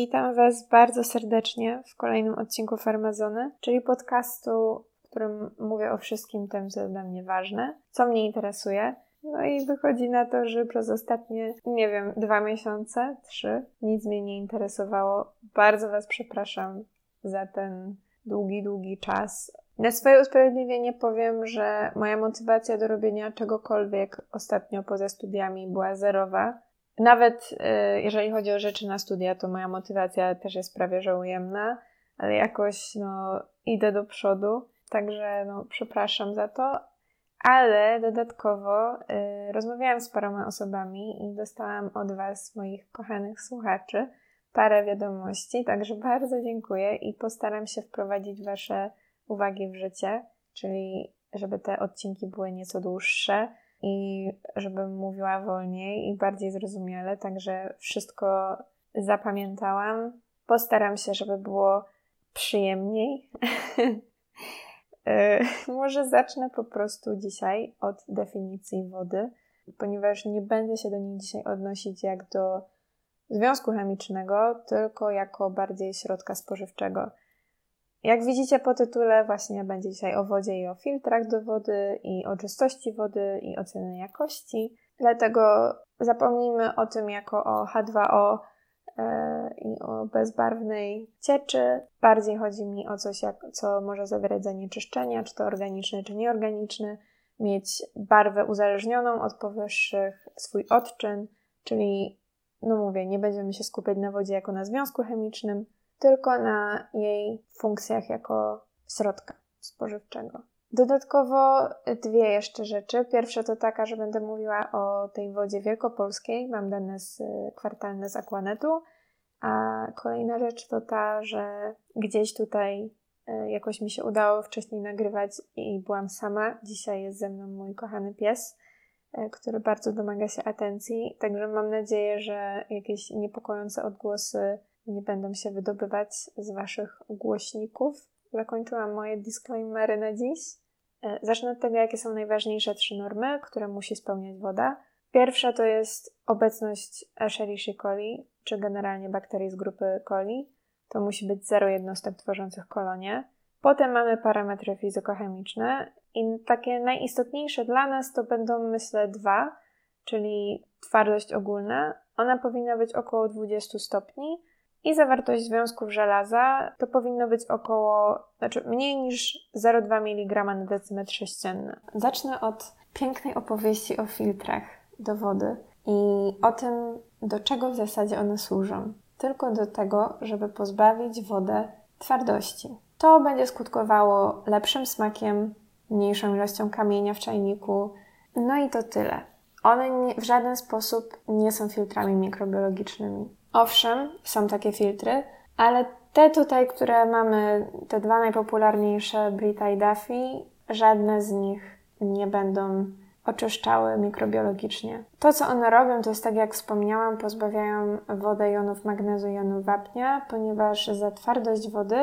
Witam Was bardzo serdecznie w kolejnym odcinku Farmazony, czyli podcastu, w którym mówię o wszystkim tym, co jest dla mnie ważne, co mnie interesuje. No i wychodzi na to, że przez ostatnie, nie wiem, dwa miesiące, trzy, nic mnie nie interesowało. Bardzo Was przepraszam za ten długi, długi czas. Na swoje usprawiedliwienie powiem, że moja motywacja do robienia czegokolwiek ostatnio poza studiami była zerowa. Nawet y, jeżeli chodzi o rzeczy na studia, to moja motywacja też jest prawie że ujemna, ale jakoś no, idę do przodu, także no, przepraszam za to. Ale dodatkowo y, rozmawiałam z paroma osobami i dostałam od Was, moich kochanych słuchaczy, parę wiadomości, także bardzo dziękuję i postaram się wprowadzić Wasze uwagi w życie, czyli żeby te odcinki były nieco dłuższe i żebym mówiła wolniej i bardziej zrozumiale, także wszystko zapamiętałam. Postaram się, żeby było przyjemniej. Może zacznę po prostu dzisiaj od definicji wody, ponieważ nie będę się do niej dzisiaj odnosić jak do związku chemicznego, tylko jako bardziej środka spożywczego. Jak widzicie po tytule, właśnie będzie dzisiaj o wodzie i o filtrach do wody, i o czystości wody, i oceny jakości. Dlatego zapomnijmy o tym jako o H2O e, i o bezbarwnej cieczy. Bardziej chodzi mi o coś, jak, co może zawierać zanieczyszczenia, czy to organiczne, czy nieorganiczne, mieć barwę uzależnioną od powyższych, swój odczyn, czyli, no mówię, nie będziemy się skupiać na wodzie jako na związku chemicznym, tylko na jej funkcjach jako środka spożywczego. Dodatkowo dwie jeszcze rzeczy. Pierwsza to taka, że będę mówiła o tej wodzie wielkopolskiej. Mam dane z, kwartalne z Aquanetu. A kolejna rzecz to ta, że gdzieś tutaj e, jakoś mi się udało wcześniej nagrywać i byłam sama. Dzisiaj jest ze mną mój kochany pies, e, który bardzo domaga się atencji. Także mam nadzieję, że jakieś niepokojące odgłosy nie będą się wydobywać z Waszych głośników. Zakończyłam moje disclaimery na dziś. E, zacznę od tego, jakie są najważniejsze trzy normy, które musi spełniać woda. Pierwsza to jest obecność Escherichia coli, czy generalnie bakterii z grupy coli. To musi być zero jednostek tworzących kolonie. Potem mamy parametry fizykochemiczne i takie najistotniejsze dla nas to będą myślę dwa, czyli twardość ogólna. Ona powinna być około 20 stopni, i zawartość związków żelaza to powinno być około, znaczy mniej niż 0,2 mg na decymetr sześcienny. Zacznę od pięknej opowieści o filtrach do wody i o tym, do czego w zasadzie one służą. Tylko do tego, żeby pozbawić wodę twardości. To będzie skutkowało lepszym smakiem, mniejszą ilością kamienia w czajniku. No i to tyle. One w żaden sposób nie są filtrami mikrobiologicznymi. Owszem, są takie filtry, ale te tutaj, które mamy, te dwa najpopularniejsze, Brita i Duffy, żadne z nich nie będą oczyszczały mikrobiologicznie. To, co one robią, to jest tak jak wspomniałam, pozbawiają wodę jonów magnezu i jonów wapnia, ponieważ za twardość wody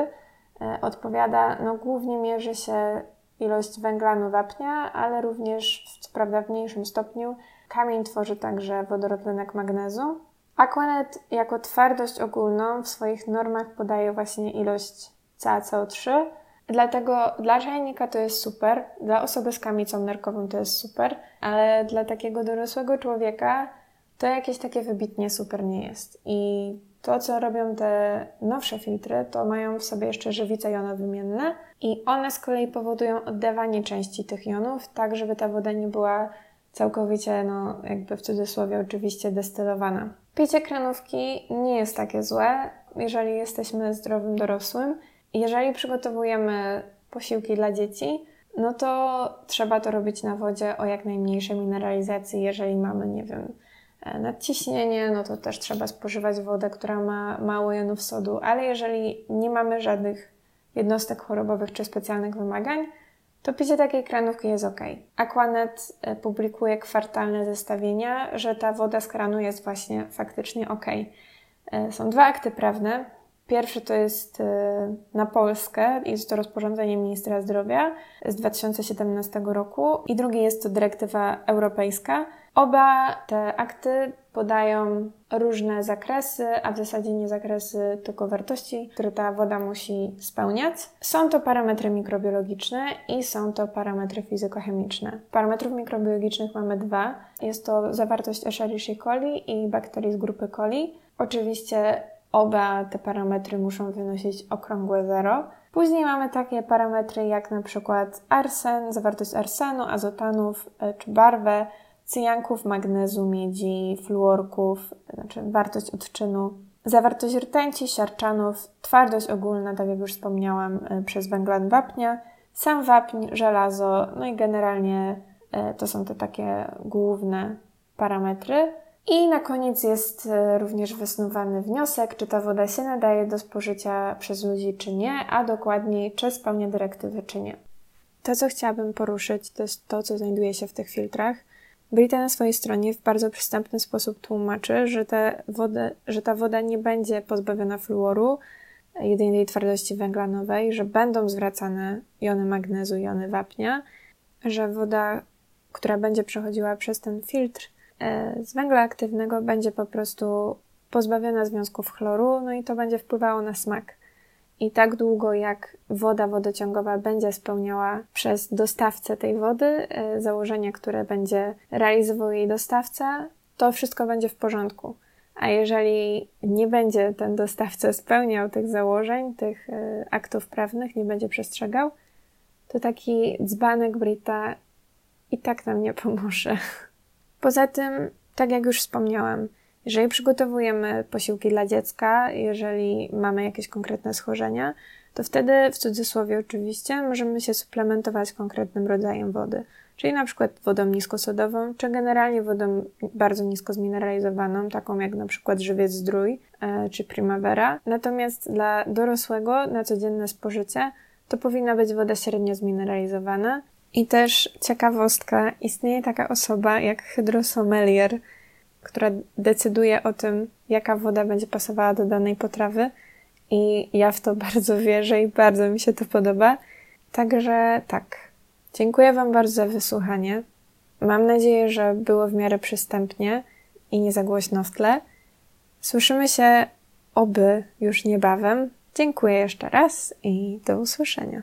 e, odpowiada, no głównie mierzy się ilość węglanu wapnia, ale również, co prawda w mniejszym stopniu, kamień tworzy także wodorotlenek magnezu. Aquanet jako twardość ogólną w swoich normach podaje właśnie ilość CaCO3, dlatego dla czajnika to jest super, dla osoby z kamicą nerkową to jest super, ale dla takiego dorosłego człowieka to jakieś takie wybitnie super nie jest. I to, co robią te nowsze filtry, to mają w sobie jeszcze żywice jonowymienne i one z kolei powodują oddawanie części tych jonów, tak żeby ta woda nie była całkowicie, no jakby w cudzysłowie oczywiście destylowana. Picie kranówki nie jest takie złe, jeżeli jesteśmy zdrowym dorosłym. Jeżeli przygotowujemy posiłki dla dzieci, no to trzeba to robić na wodzie o jak najmniejszej mineralizacji. Jeżeli mamy, nie wiem, e, nadciśnienie, no to też trzeba spożywać wodę, która ma mało jonów sodu, ale jeżeli nie mamy żadnych jednostek chorobowych czy specjalnych wymagań, to picie takiej kranówki jest ok. Aquanet e, publikuje kwartalne zestawienia, że ta woda z kranu jest właśnie faktycznie ok. E, są dwa akty prawne. Pierwszy to jest e, na Polskę, jest to rozporządzenie ministra zdrowia z 2017 roku, i drugi jest to dyrektywa europejska. Oba te akty podają różne zakresy, a w zasadzie nie zakresy, tylko wartości, które ta woda musi spełniać. Są to parametry mikrobiologiczne i są to parametry fizykochemiczne. Parametrów mikrobiologicznych mamy dwa. Jest to zawartość Escherichia coli i bakterii z grupy coli. Oczywiście oba te parametry muszą wynosić okrągłe zero. Później mamy takie parametry jak na przykład arsen, zawartość arsenu, azotanów e, czy barwę, cyjanków, magnezu, miedzi, fluorków, znaczy wartość odczynu, zawartość rtęci, siarczanów, twardość ogólna, tak jak już wspomniałam, e, przez węglan wapnia, sam wapń, żelazo, no i generalnie e, to są te takie główne parametry. I na koniec jest e, również wysnuwany wniosek, czy ta woda się nadaje do spożycia przez ludzi, czy nie, a dokładniej, czy spełnia dyrektywy, czy nie. To, co chciałabym poruszyć, to jest to, co znajduje się w tych filtrach. Brita na swojej stronie w bardzo przystępny sposób tłumaczy, że, że ta woda nie będzie pozbawiona fluoru, jedynej twardości węglanowej, że będą zwracane jony magnezu, jony wapnia, że woda, która będzie przechodziła przez ten filtr e, z węgla aktywnego, będzie po prostu pozbawiona związków chloru, no i to będzie wpływało na smak. I tak długo jak woda wodociągowa będzie spełniała przez dostawcę tej wody e, założenia, które będzie realizował jej dostawca, to wszystko będzie w porządku. A jeżeli nie będzie ten dostawca spełniał tych założeń, tych e, aktów prawnych, nie będzie przestrzegał, to taki dzbanek Brita i tak nam nie pomoże. Poza tym, tak jak już wspomniałam, jeżeli przygotowujemy posiłki dla dziecka, jeżeli mamy jakieś konkretne schorzenia, to wtedy, w cudzysłowie oczywiście, możemy się suplementować konkretnym rodzajem wody. Czyli na przykład wodą niskosodową, czy generalnie wodą bardzo nisko zmineralizowaną, taką jak na przykład żywiec zdrój e, czy primavera. Natomiast dla dorosłego na codzienne spożycie to powinna być woda średnio zmineralizowana. I też ciekawostka, istnieje taka osoba jak hydrosomelier, która decyduje o tym, jaka woda będzie pasowała do danej potrawy. I ja w to bardzo wierzę i bardzo mi się to podoba. Także tak. Dziękuję Wam bardzo za wysłuchanie. Mam nadzieję, że było w miarę przystępnie i nie za głośno w tle. Słyszymy się oby już niebawem. Dziękuję jeszcze raz i do usłyszenia.